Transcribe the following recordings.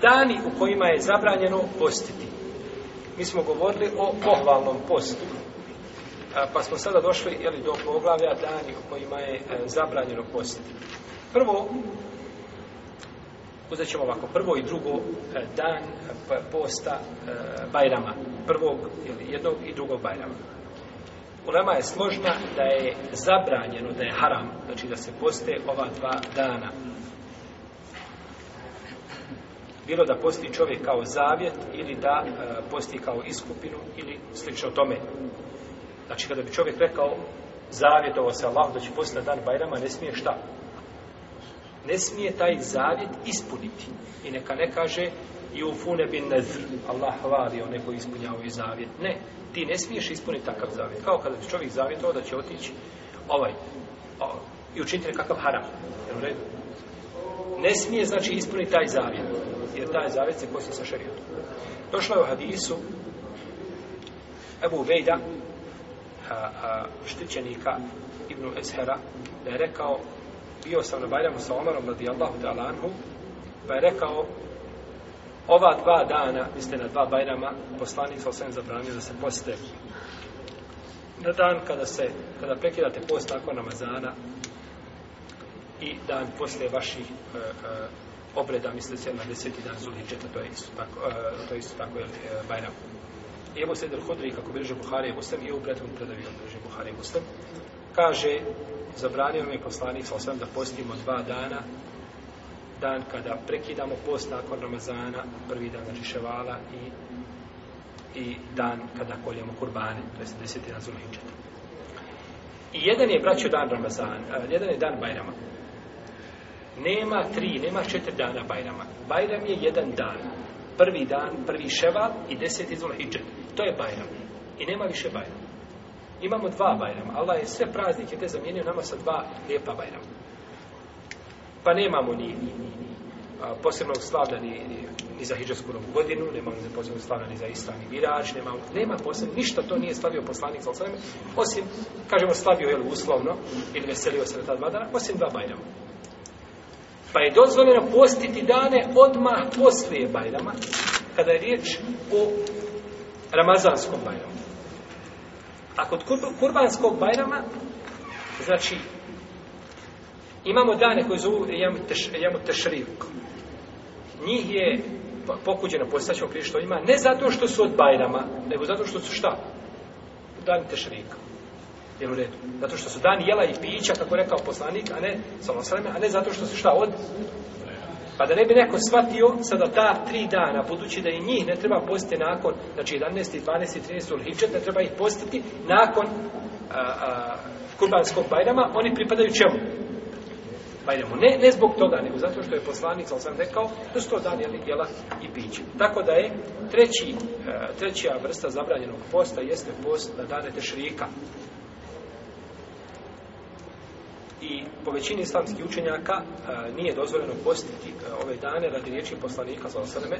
dani u kojima je zabranjeno postiti. Mi smo govorili o pohvalnom postu. Pa smo sada došli jeli, do poglavlja dani u kojima je e, zabranjeno postiti. Prvo, uzet ćemo ovako, prvo i drugo e, dan e, pa, posta Bajrama. Prvog, ili jednog i drugog Bajrama. U nama je složna da je zabranjeno, da je haram, znači da se poste ova dva dana bilo da posti čovjek kao zavjet ili da e, posti kao iskupinu ili slično tome. Znači kada bi čovjek rekao zavjet ovo se Allah da će posti na dan Bajrama, ne smije šta? Ne smije taj zavjet ispuniti. I neka ne kaže i u fune bin nezr, Allah hvali one koji ispunjavaju zavjet. Ne, ti ne smiješ ispuniti takav zavjet. Kao kada bi čovjek zavjetovao da će otići ovaj, o, i učiniti nekakav haram. Jel u redu? ne smije znači ispuniti taj zavjet jer taj zavjet se kosi sa šerijatom došlo je u hadisu Ebu Vejda a, a, štićenika Ibnu Ezhera da je rekao bio sam na Bajramu sa Omarom radijallahu talanhu pa je rekao ova dva dana, mislite na dva Bajrama poslanik sa osvijem zabranio da se poste na dan kada se kada prekidate post nakon namazana i dan posle vaših uh, obreda, misli se na deseti dan zuli četa, to je isto tako, uh, to je isto tako, jel, Bajram. I evo Sedr Hodri, kako bilože Buhari i Muslim, i u bretom predavio bilože Buhari i Muslim, kaže, zabranio mi je poslanik sa osam da postimo dva dana, dan kada prekidamo post nakon Ramazana, prvi dan znači Ševala i, i dan kada koljemo kurbane, to je deseti dan zuli I jedan je, braću, dan Ramazana, jedan je dan Bajrama. Nema tri, nema četiri dana Bajrama. Bajram je jedan dan. Prvi dan, prvi ševal i deset izvola hijđet. To je Bajram. I nema više Bajrama. Imamo dva Bajrama. Allah je sve praznike te zamijenio nama sa dva lijepa Bajrama. Pa nemamo ni, ni, ni, ni a, posebnog slavda ni, ni, ni za hijđarsku novu godinu, nemamo ni posebnog slavda ni za islam i virač, nemamo, nema posebno, ništa to nije slavio poslanik za osim, kažemo, slavio je uslovno, ili veselio se na ta dva dana, osim dva Bajrama. Pa je dozvoljeno postiti dane odmah poslije Bajrama, kada je riječ o Ramazanskom Bajramu. A kod Kurbanskog Bajrama, znači, imamo dane koje zovu Jamu Tešrivk. Njih je pokuđeno postaćemo prije što ima, ne zato što su od Bajrama, nego zato što su šta? Dan Tešrivka jel u redu. Zato što su dani jela i pića, kako je rekao poslanik, a ne, samo sreme, a ne zato što se šta od... Pa da ne bi neko shvatio sada ta tri dana, budući da i njih ne treba postiti nakon, znači 11. 12. 13. lhičet, ne treba ih postiti nakon a, a, kurbanskog bajrama, oni pripadaju čemu? Bajramu. Ne, ne zbog toga, nego zato što je poslanik, sam rekao, da su to dan jeli, jela i piće. Tako da je treći, a, treća vrsta zabranjenog posta jeste post na dane tešrika i po većini islamskih učenjaka a, e, nije dozvoljeno postiti a, e, ove dane radi riječi poslanika za osaneme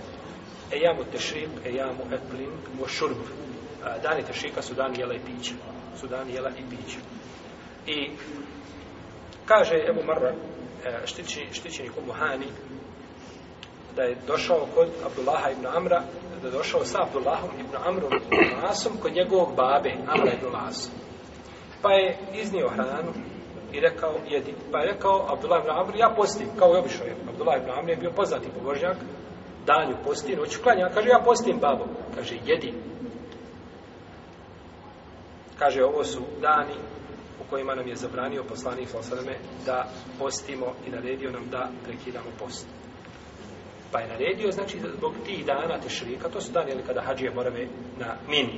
ejamu tešrik, ejamu eplin, mošurb. E, dani tešrika su dan jela i pića. Su dan jela i pića. I kaže Ebu Marra, štićeni, štićeni Hani, da je došao kod Abdullaha ibn Amra, da je došao sa Abdullahom ibn Amrom ibn Lasom kod njegovog babe, Amra ibn Lasom. Pa je iznio hranu, i rekao jedi. Pa je rekao Abdullah ibn Amr, ja postim, kao i obišao je. Abdullah ibn Amr je bio poznati pobožnjak, danju posti, noć klanja, kaže ja postim babo, kaže jedi. Kaže ovo su dani u kojima nam je zabranio poslanik Fosaleme da postimo i naredio nam da prekidamo post. Pa je naredio, znači, zbog tih dana tešrika, to su dani, jel, kada hađije morave na min,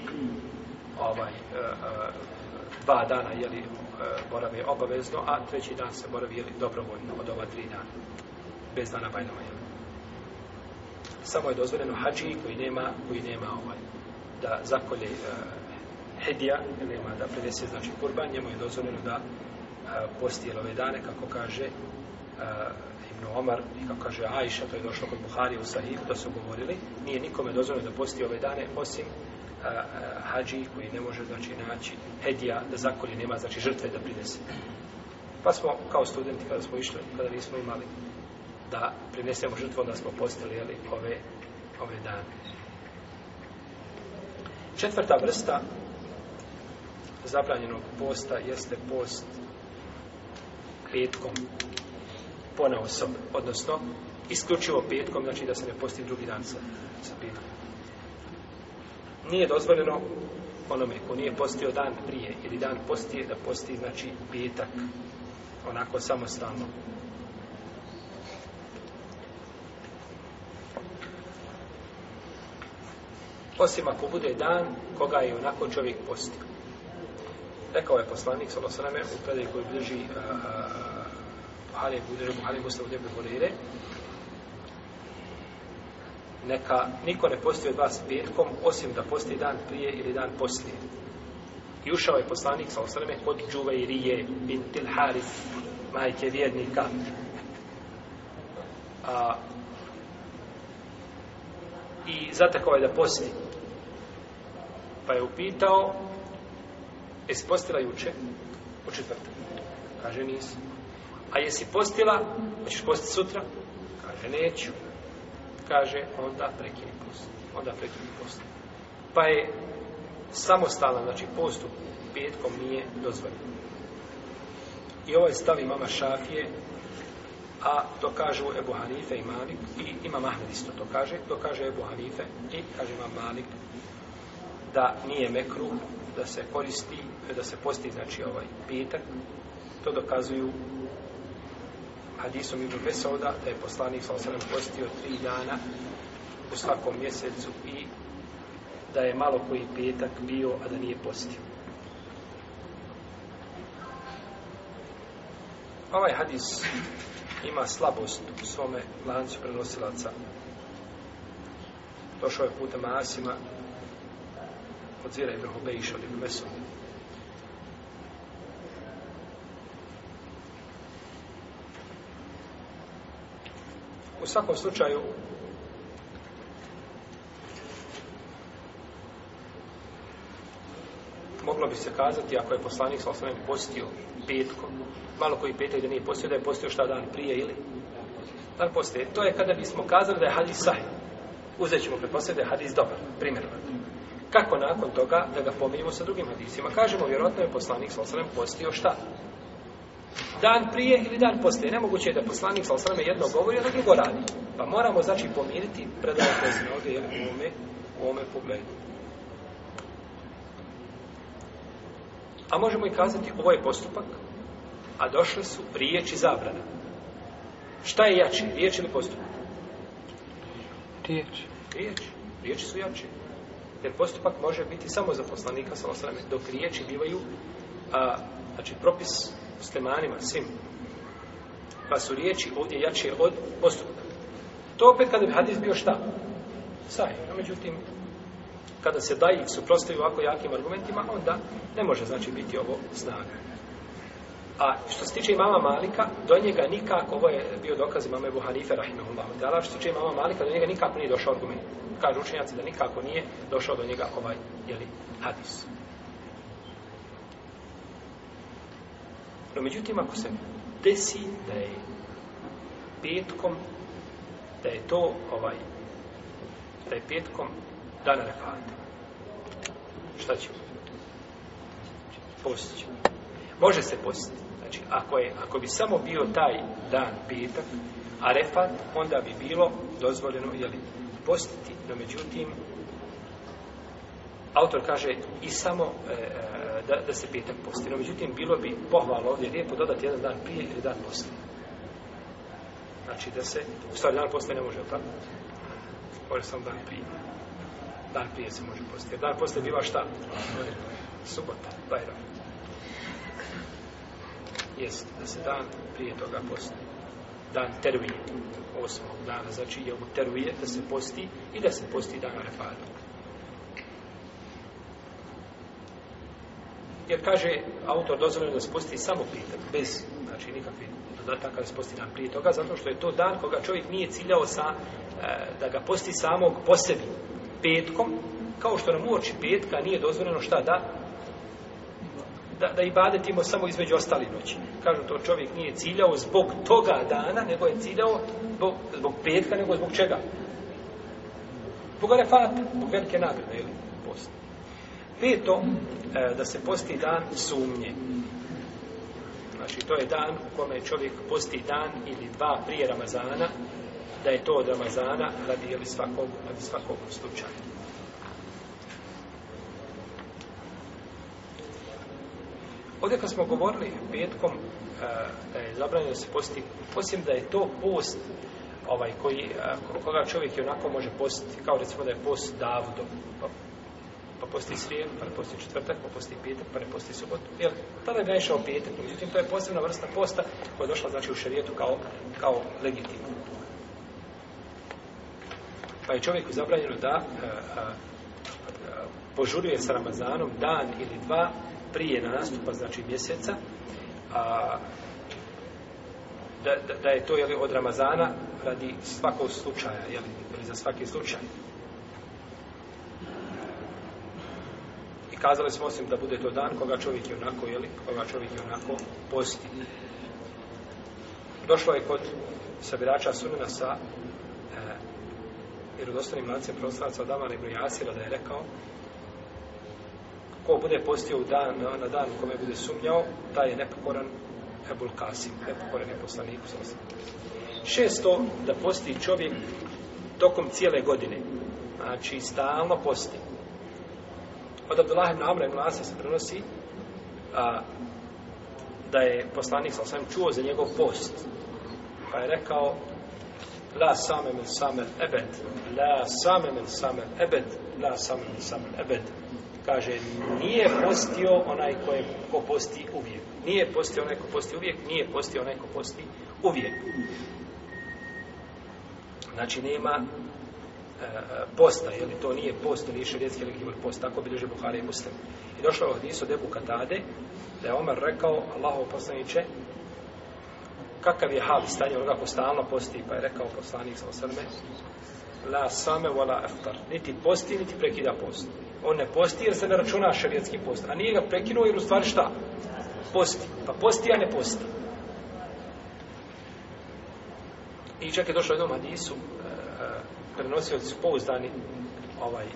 ovaj, uh, uh, dva dana, jel, E, borave obavezno, a treći dan se boravi jeli, dobrovoljno od ova tri dana, bez dana Bajrama. Jeli. Samo je dozvoljeno hađi koji nema, koji nema ovaj, da zakolje uh, hedija, nema da prinese znači kurban, njemu je dozvoljeno da uh, e, posti ove dane, kako kaže uh, Ibn Omar i kako kaže Aisha, to je došlo kod Buhari u Sahih, to su govorili, nije nikome dozvoljeno da posti ove dane, osim hađi koji ne može znači naći hedija da zakolje nema znači žrtve da prinese. Pa smo kao studenti kada smo išli, kada nismo imali da prinesemo žrtvu, onda smo postali jeli, ove, ove dane. Četvrta vrsta zabranjenog posta jeste post petkom pona osobe, odnosno isključivo petkom, znači da se ne posti drugi dan sa, sa petkom nije dozvoljeno onome ko nije postio dan prije ili dan postije da posti znači petak onako samostalno osim ako bude dan koga je onako čovjek postio rekao je poslanik svala sveme u predaj koji bliži Buhari, Buhari, Buhari, Buhari, Buhari, Buhari, Buhari, neka niko ne posti od vas petkom, osim da posti dan prije ili dan poslije. I ušao je poslanik sa osreme kod Džuvairije bin Tilharif, majke vjernika. A, I zatekao je da posti. Pa je upitao, jesi postila juče? U četvrtak. Kaže, nisi. A jesi postila? Hoćeš posti sutra? Kaže, neću kaže, onda prekini post. Onda prekini post. Pa je samostalan, znači postup petkom nije dozvoljen. I ovaj stavi mama Šafije, a to kažu Ebu Hanife i Malik, i ima Mahmed isto to kaže, to kaže Ebu Hanife i kaže ima Malik da nije mekru, da se koristi, da se posti, znači ovaj petak, to dokazuju hadisom Ibn Mesauda da je poslanik sa osanem postio tri dana u svakom mjesecu i da je malo koji petak bio, a da nije postio. Ovaj hadis ima slabost u svome lancu prenosilaca. Došao je putem Asima od Zira Ibrahobeiša od Ibrahobeiša u svakom slučaju moglo bi se kazati ako je poslanik sa osnovim postio petkom, malo koji petak da nije postio, da je postio šta dan prije ili dan postoje. To je kada bismo kazali da je hadis sahih. Uzet ćemo pretpostaviti da je hadis dobar, primjerno. Kako nakon toga da ga pomijemo sa drugim hadisima? Kažemo, vjerojatno je poslanik sa osnovim postio šta? dan prije ili dan poslije. Nemoguće je da poslanik sa osrame jedno govori, a drugi go radi. Pa moramo, znači, pomiriti predaje pozne ovdje, jer u ome, u ome pogledu. A možemo i kazati, ovo je postupak, a došle su riječi zabrana. Šta je jače, riječ ili postupak? Riječ. Riječ. Riječi su jače. Jer postupak može biti samo za poslanika sa osrame, dok riječi bivaju, a, znači, propis muslimanima, svim. Pa su riječi ovdje jače od postupka. To opet kada bi hadis bio šta? Sahi. No, međutim, kada se daji suprostaju ovako jakim argumentima, onda ne može znači biti ovo snaga. A što se tiče imama Malika, do njega nikako, ovo je bio dokaz imama Ebu Hanife, rahimahullahu ta'ala, što se tiče imama Malika, do njega nikako nije došao argument. Kažu učenjaci da nikako nije došao do njega ovaj, jeli, hadis. Hadis. No, međutim, ako se desi da je petkom, da je to ovaj, da je petkom dan refata, šta će? Postići. Može se postiti. Znači, ako, je, ako bi samo bio taj dan petak, a refat, onda bi bilo dozvoljeno, jeli, postiti. No, međutim, autor kaže i samo e, e da, da se petak posti. No, međutim, bilo bi pohvalo ovdje lijepo dodati jedan dan prije ili dan posti. Znači da se, u stvari dan posti ne može, tako? Može samo dan prije. Dan prije se može posti. Dan posti biva šta? Subota, Bajra. Jest, da se dan prije toga posti. Dan tervije, osmog dana, znači je u tervije, da se posti i da se posti dan refarnog. jer kaže autor dozvoljeno da spusti samo pitak, bez znači nikakvih dodataka da spusti dan prije toga, zato što je to dan koga čovjek nije ciljao sa, e, da ga posti samog po sebi petkom, kao što nam uoči petka nije dozvoljeno šta da da, da ibadetimo samo između ostali noći. Kažu to čovjek nije ciljao zbog toga dana, nego je ciljao zbog, zbog petka, nego zbog čega? Zbog refata, zbog velike nagrade, ili posta. Peto, e, da se posti dan sumnje. Znači, to je dan u kome čovjek posti dan ili dva prije Ramazana, da je to od Ramazana radi ili svakog, radi svakog slučaja. Ovdje kad smo govorili petkom e, da je zabranjeno se posti, osim da je to post ovaj koji e, koga čovjek i onako može postiti, kao recimo da je post Davudov, pa pa posti srijedu, pa ne posti četvrtak, pa posti petak, pa ne posti subotu. Jel, tada ga je išao petak, međutim, to je posebna vrsta posta koja je došla, znači, u šarijetu kao, kao legitimno. Pa je čovjeku zabranjeno da a, a, a, požuruje sa Ramazanom dan ili dva prije na nastupa, znači mjeseca, a, da, da, da je to jeli, od Ramazana radi svakog slučaja, jeli, ili za svaki slučaj. kazali smo osim da bude to dan koga čovjek je onako, je li, koga čovjek je onako posti. Došlo je kod sabirača sunena sa e, jer u dostanim lancem proslavaca od Amar Ibn Jasira da je rekao ko bude postio u dan, na, na dan u kome bude sumnjao, taj je nepokoran Ebul Kasim, nepokoran je poslaniku sa osim. Šesto, da posti čovjek tokom cijele godine, znači stalno posti. Od Abdullah ibn Amra ibn Asa se prenosi a, da je poslanik sa osvijem čuo za njegov post. Pa je rekao La same min samer ebed La same min samer ebed La same min samer ebed Kaže, nije postio onaj koje, ko posti uvijek. Nije postio onaj ko posti uvijek, nije postio onaj ko posti uvijek. Znači, nema E, posta, jer to nije post, nije šerijetski legitimni post, tako bilježe Buhari i Muslim. I došlo je hadis od Ebu Katade, da je Omer rekao, Allaho poslaniće, kakav je hal stanje onoga ko stalno posti, pa je rekao poslanik sa osrme, la same wala aftar, niti posti, niti prekida post. On ne posti jer se ne računa šerijetski post, a nije ga prekinuo jer u stvari šta? Posti. Pa posti, a ne posti. I čak je došlo jednom hadisu, uh, uh, prenosioci su pouzdani ovaj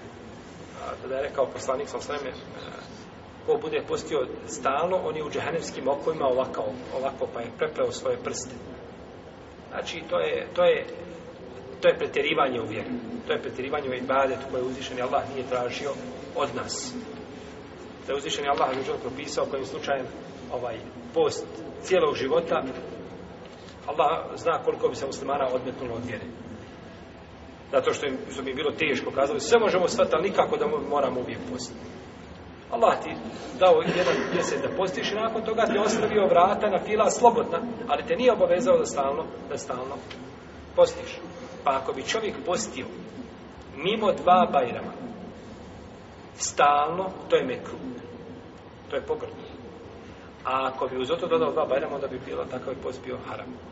da je rekao poslanik sa sveme e, ko bude postio stalno on je u džahenevskim okojima ovako, ovako pa je prepleo svoje prste znači to je to je to je pretjerivanje u vjeru to je pretjerivanje u ibadetu koje uzvišeni Allah nije tražio od nas da je uzvišeni Allah nije propisao kojim slučajem ovaj post cijelog života Allah zna koliko bi se muslimana odmetnulo od vjere zato što im što bi bilo teško kazali sve možemo svata nikako da moramo uvijek postiti Allah ti dao jedan mjesec da postiš i nakon toga te ostavio vrata na fila slobodna, ali te nije obavezao da stalno, da stalno postiš. Pa ako bi čovjek postio mimo dva bajrama, stalno, to je mekru. To je pogrdno. A ako bi uz to dodao dva bajrama, onda bi bilo takav post bio haram.